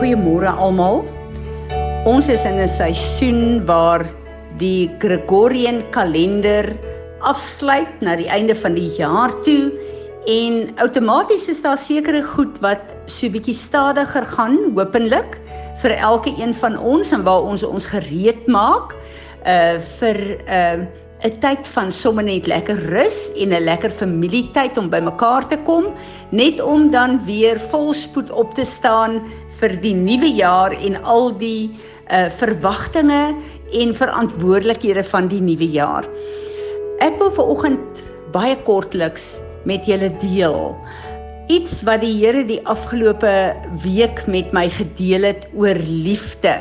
Goeiemôre almal. Ons is in 'n seisoen waar die Gregorian kalender afsluit na die einde van die jaar toe en outomaties is daar sekere goed wat so bietjie stadiger gaan, hopelik vir elke een van ons en waar ons ons gereed maak uh vir uh, 'n tyd van sommer net lekker rus en 'n lekker familietyd om bymekaar te kom, net om dan weer volspoed op te staan vir die nuwe jaar en al die uh verwagtinge en verantwoordelikhede van die nuwe jaar. Ek wil ver oggend baie kortliks met julle deel iets wat die Here die afgelope week met my gedeel het oor liefde.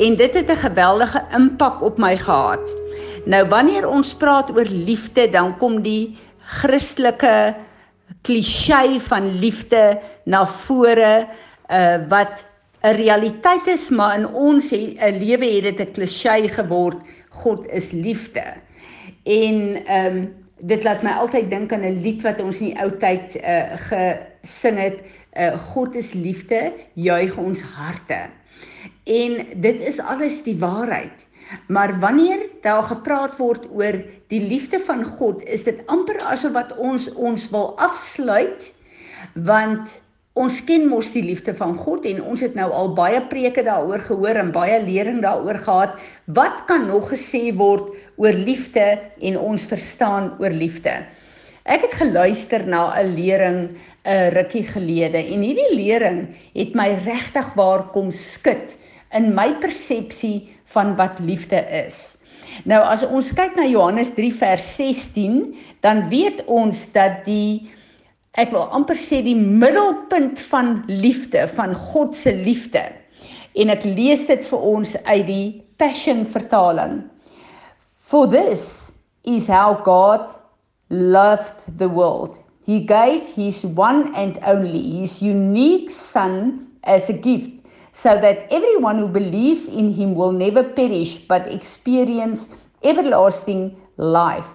En dit het 'n geweldige impak op my gehad. Nou wanneer ons praat oor liefde, dan kom die Christelike klisee van liefde na vore uh wat 'n realiteit is, maar in ons 'n lewe het dit 'n klisee geword. God is liefde. En ehm um, dit laat my altyd dink aan 'n lied wat ons in die ou tyd uh gesing het. Uh God is liefde, juig ons harte. En dit is alles die waarheid. Maar wanneer daar gepraat word oor die liefde van God, is dit amper asof wat ons ons wil afsluit want Ons ken mos die liefde van God en ons het nou al baie preke daaroor gehoor en baie lering daaroor gehad. Wat kan nog gesê word oor liefde en ons verstaan oor liefde? Ek het geluister na 'n lering 'n rukkie gelede en hierdie lering het my regtig waar kom skud in my persepsie van wat liefde is. Nou as ons kyk na Johannes 3 vers 16, dan weet ons dat die ek wil amper sê die middelpunt van liefde, van God se liefde. En ek lees dit vir ons uit die Passion vertaling. For this is how God loved the world. He gave his one and only, his unique son as a gift so that everyone who believes in him will never perish but experience everlasting life.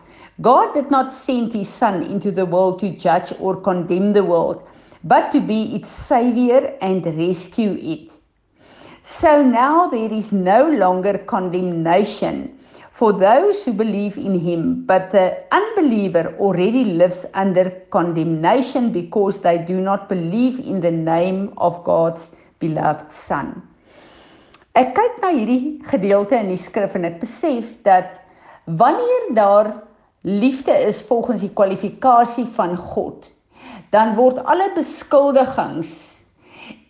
God did not send his son into the world to judge or condemn the world, but to be its savior and rescue it. So now there is no longer condemnation for those who believe in him, but the unbeliever already lives under condemnation because they do not believe in the name of God's beloved son. Ek kyk na hierdie gedeelte in die skrif en ek besef dat wanneer daar liefde is volgens die kwalifikasie van God, dan word alle beskuldigings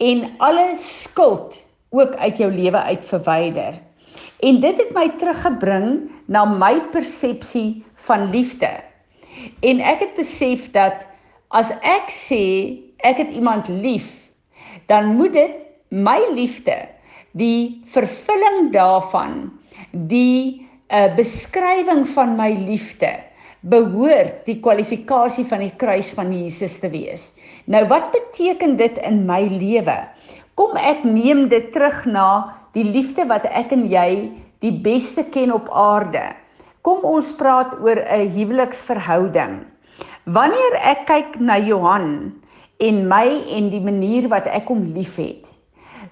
en alle skuld ook uit jou lewe uit verwyder. En dit het my teruggebring na my persepsie van liefde. En ek het besef dat as ek sê ek het iemand lief, dan moet dit my liefde, die vervulling daarvan, die 'n uh, beskrywing van my liefde behoort die kwalifikasie van die kruis van Jesus te wees. Nou wat beteken dit in my lewe? Kom ek neem dit terug na die liefde wat ek en jy die beste ken op aarde. Kom ons praat oor 'n huweliksverhouding. Wanneer ek kyk na Johan en my en die manier wat ek hom liefhet,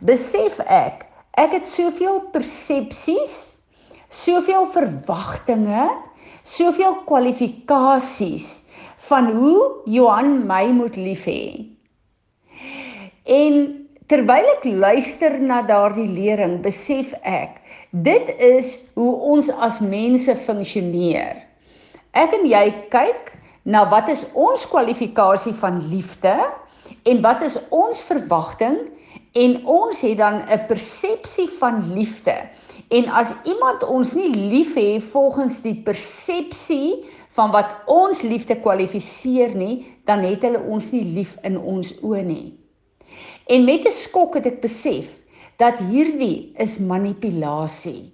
besef ek ek het soveel persepsies soveel verwagtinge, soveel kwalifikasies van hoe Johan my moet lief hê. En terwyl ek luister na daardie lering, besef ek dit is hoe ons as mense funksioneer. Ek en jy kyk na wat is ons kwalifikasie van liefde en wat is ons verwagting en ons het dan 'n persepsie van liefde En as iemand ons nie lief hê volgens die persepsie van wat ons liefde kwalifiseer nie, dan het hulle ons nie lief in ons oë nie. En met 'n skok het ek besef dat hierdie is manipulasie.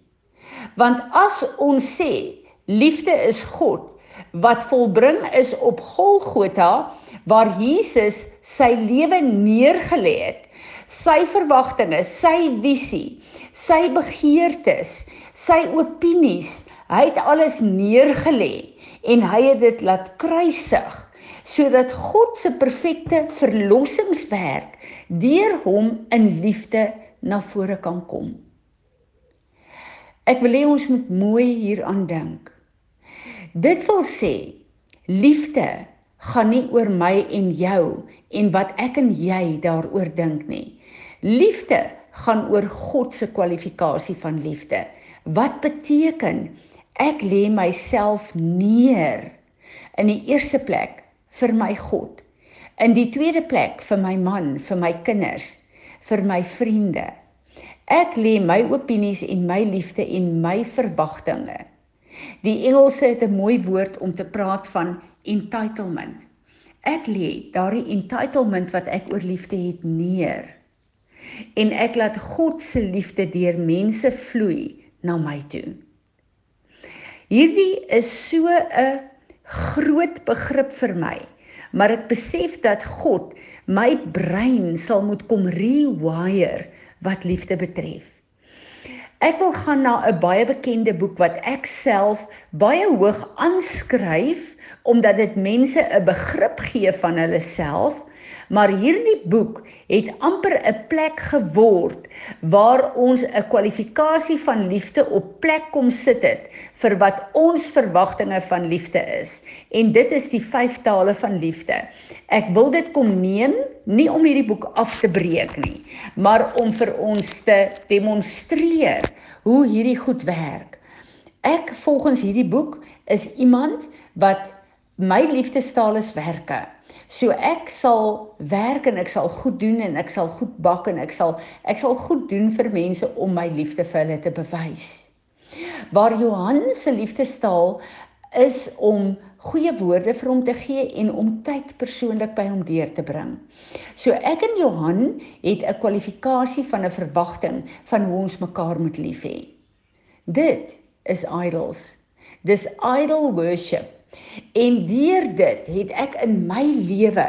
Want as ons sê liefde is God wat volbring is op Golgotha waar Jesus sy lewe neergelê het, sy verwagtinge, sy visie sy begeertes, sy opinies, hy het alles neergelê en hy het dit laat kruisig sodat God se perfekte verlossingswerk deur hom in liefde na vore kan kom. Ek wil hê ons moet mooi hieraan dink. Dit wil sê liefde gaan nie oor my en jou en wat ek en jy daaroor dink nie. Liefde gaan oor God se kwalifikasie van liefde. Wat beteken ek lê myself neer in die eerste plek vir my God. In die tweede plek vir my man, vir my kinders, vir my vriende. Ek lê my opinies en my liefde en my verwagtinge. Die Engelse het 'n mooi woord om te praat van entitlement. Ek lê daardie entitlement wat ek oor liefde het neer. En ek laat God se liefde deur mense vloei na my toe. Hierdie is so 'n groot begrip vir my. Maar ek besef dat God my brein sal moet kom rewire wat liefde betref. Ek wil gaan na 'n baie bekende boek wat ek self baie hoog aanskryf omdat dit mense 'n begrip gee van hulle self Maar hierdie boek het amper 'n plek geword waar ons 'n kwalifikasie van liefde op plek kom sit het vir wat ons verwagtinge van liefde is. En dit is die vyf tale van liefde. Ek wil dit kom neem nie om hierdie boek af te breek nie, maar om vir ons te demonstreer hoe hierdie goed werk. Ek volgens hierdie boek is iemand wat my liefdestaal is werke. So ek sal werk en ek sal goed doen en ek sal goed bak en ek sal ek sal goed doen vir mense om my liefde vir hulle te bewys. Waar Johan se liefdestaal is om goeie woorde vir hom te gee en om tyd persoonlik by hom deur te bring. So ek en Johan het 'n kwalifikasie van 'n verwagting van hoe ons mekaar moet lief hê. Dit is idols. Dis idol worship. En deur dit het ek in my lewe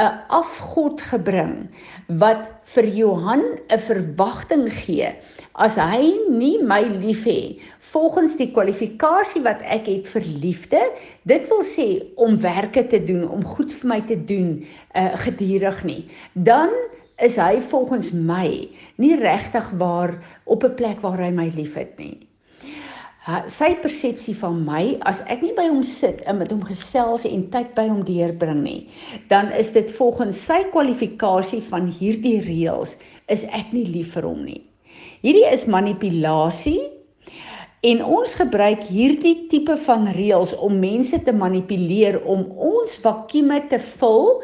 'n afgod gebring wat vir Johan 'n verwagting gee as hy nie my lief het volgens die kwalifikasie wat ek het vir liefde dit wil sê om werke te doen om goed vir my te doen uh, gedurig nie. Dan is hy volgens my nie regtig waar op 'n plek waar hy my liefhet nie sy persepsie van my as ek nie by hom sit en met hom gesels en tyd by hom deurbring nie, dan is dit volgens sy kwalifikasie van hierdie reëls is ek nie lief vir hom nie. Hierdie is manipulasie en ons gebruik hierdie tipe van reëls om mense te manipuleer om ons vakume te vul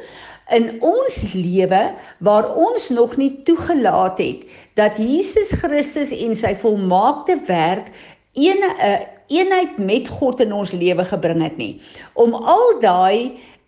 in ons lewe waar ons nog nie toegelaat het dat Jesus Christus en sy volmaakte werk een 'n uh, eenheid met God in ons lewe gebring het nie. Om al daai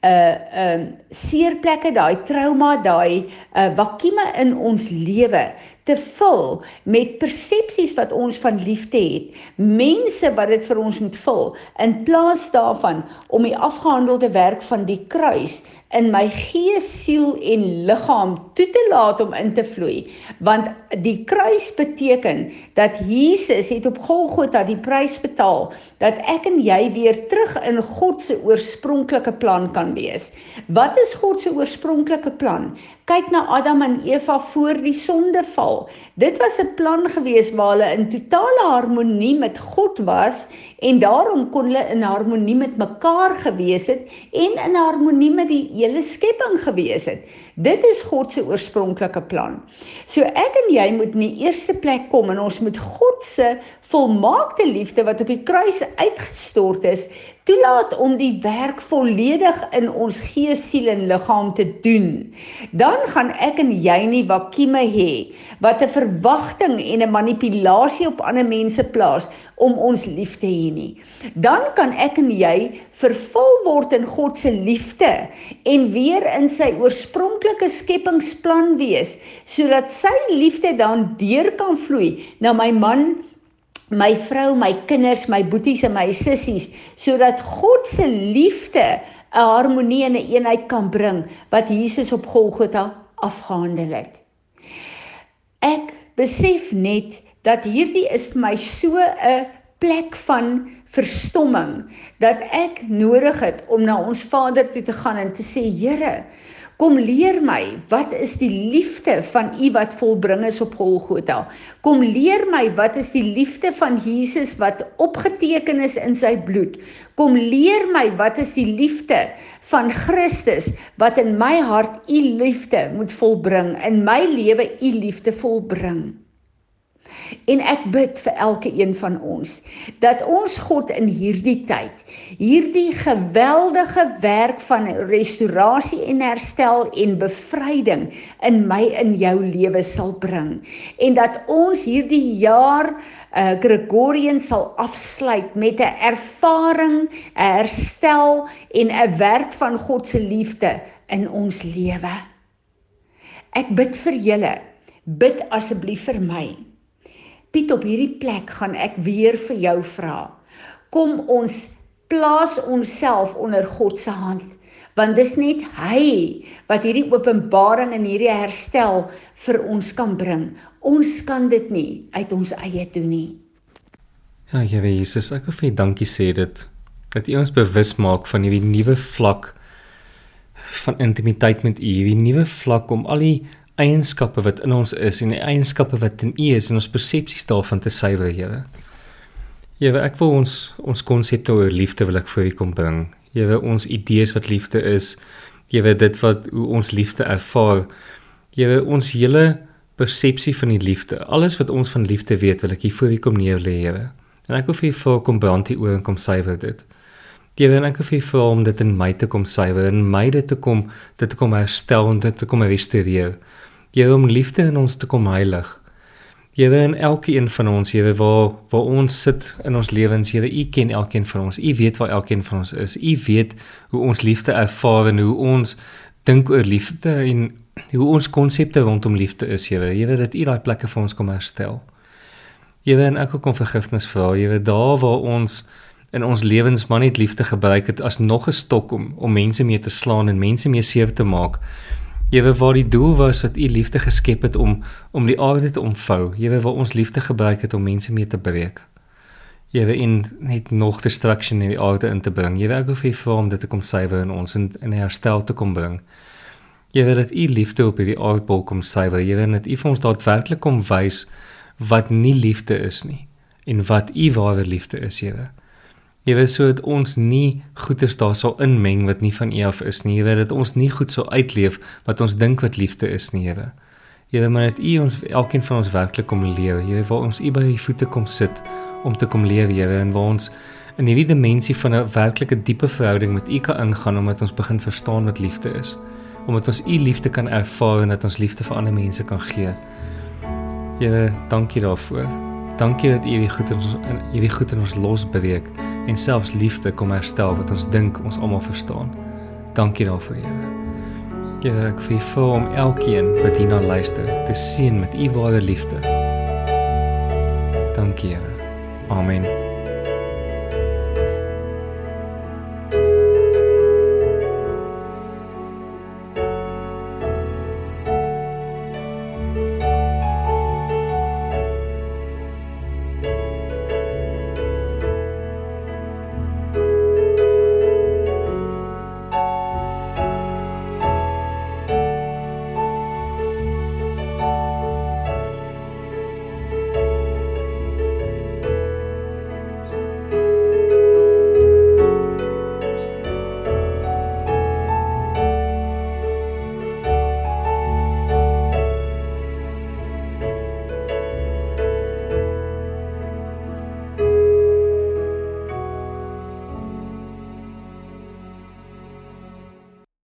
'n uh, 'n uh, seerplekke, daai trauma, daai uh, vakume in ons lewe te vul met persepsies wat ons van liefde het. Mense wat dit vir ons moet vul in plaas daarvan om die afgehandelde werk van die kruis in my gees, siel en liggaam toe te laat om in te vloei. Want die kruis beteken dat Jesus het op Golgotha die prys betaal dat ek en jy weer terug in God se oorspronklike plan kan wees. Wat is God se oorspronklike plan? Kyk na Adam en Eva voor die sondeval. Dit was 'n plan gewees waar hulle in totale harmonie met God was en daarom kon hulle in harmonie met mekaar gewees het en in harmonie met die hele skepping gewees het. Dit is God se oorspronklike plan. So ek en jy moet in die eerste plek kom en ons moet God se volmaakte liefde wat op die kruis uitgestort is, toelaat om die werk volledig in ons gees, siel en liggaam te doen. Dan gaan ek en jy nie vakume hê wat 'n verwagting en 'n manipulasie op ander mense plaas om ons lief te hê nie. Dan kan ek en jy vervul word in God se liefde en weer in sy oorspronklike skepingsplan wees sodat sy liefde dan deur kan vloei na my man my vrou, my kinders, my boeties en my sissies sodat God se liefde 'n harmonie en 'n eenheid kan bring wat Jesus op Golgotha afgehandel het. Ek besef net dat hierdie is vir my so 'n plek van verstomming dat ek nodig het om na ons Vader toe te gaan en te sê Here Kom leer my wat is die liefde van U wat volbring is op Golgotha. Kom leer my wat is die liefde van Jesus wat opgeteken is in sy bloed. Kom leer my wat is die liefde van Christus wat in my hart U liefde moet volbring, in my lewe U liefde volbring. En ek bid vir elke een van ons dat ons God in hierdie tyd hierdie geweldige werk van restaurasie en herstel en bevryding in my in jou lewe sal bring en dat ons hierdie jaar uh, Gregorian sal afsluit met 'n ervaring, 'n herstel en 'n werk van God se liefde in ons lewe. Ek bid vir julle. Bid asseblief vir my. Piet op hierdie plek gaan ek weer vir jou vra. Kom ons plaas onsself onder God se hand want dis net hy wat hierdie openbaring en hierdie herstel vir ons kan bring. Ons kan dit nie uit ons eie doen nie. Ja, Here Jesus, ek wil vir U dankie sê dit dat U ons bewus maak van hierdie nuwe vlak van intimiteit met U, hierdie nuwe vlak om al die eienskappe wat in ons is en die eienskappe wat in U is en ons persepsies daarvan te suiwer, Here. Here, ek wil ons ons konsepte oor liefde wil ek voor U kom bring. Here, ons idees wat liefde is, Here, dit wat hoe ons liefde ervaar. Here, ons hele persepsie van die liefde, alles wat ons van liefde weet, wil ek hier voor U kom neer lê, Here. En ek wil vir U vra kom brand hier oor en kom suiwer dit. Here, en ek wil vir U vra om dit in my te kom suiwer en my dit te kom dit te kom herstel en dit te kom restoreer. Here om liefde in ons te kom heilig. Here in elkeen van ons, Here waar waar ons sit in ons lewens, Here U ken elkeen van ons. U weet waar elkeen van ons is. U weet hoe ons liefde ervaar en hoe ons dink oor liefde en hoe ons konsepte rondom liefde is, Here. Here dat U daai plekke vir ons kom herstel. Here en ek kom vergifnis vra, Here, daar waar ons in ons lewens maar net liefde gebruik het as nog 'n stok om om mense mee te slaan en mense mee seer te maak. Jewe waar die doel was wat u liefde geskep het om om die aarde te omvou. Jewe waar ons liefde gebruik het om mense mee te breek. Jewe in net nog destruction in die aarde in te bring. Jewe ek wil vir u vra om dit te kom suiwer in ons en in herstel te kom bring. Jewe dat u liefde op hierdie aardbol kom suiwer. Jewe dat u vir ons daadwerklik kom wys wat nie liefde is nie en wat u ware liefde is, Jewe. Jy weet sodat ons nie goeders daar sal inmeng wat nie van U af is nie. Jy weet dat ons nie goed sal uitleef wat ons dink wat liefde is nie, Here. Jy weet maar net U ons elkeen van ons werklik kom leer. Jy weet waar ons U by U voete kom sit om te kom leer, Here, en waar ons in hierdie dimensie van 'n werklike diepe verhouding met U kan ingaan omdat ons begin verstaan wat liefde is. Omdat ons U liefde kan ervaar en dat ons liefde vir ander mense kan gee. Here, dankie daarvoor. Dankie dat U hierdie goed in ons hierdie goed in ons los beweeg en selfs liefde kom herstel wat ons dink ons almal verstaan. Dankie daarvoor, Here. Here, ek vir U om elkeen wat hierna luister te sien met U ware liefde. Dankie, Here. Amen.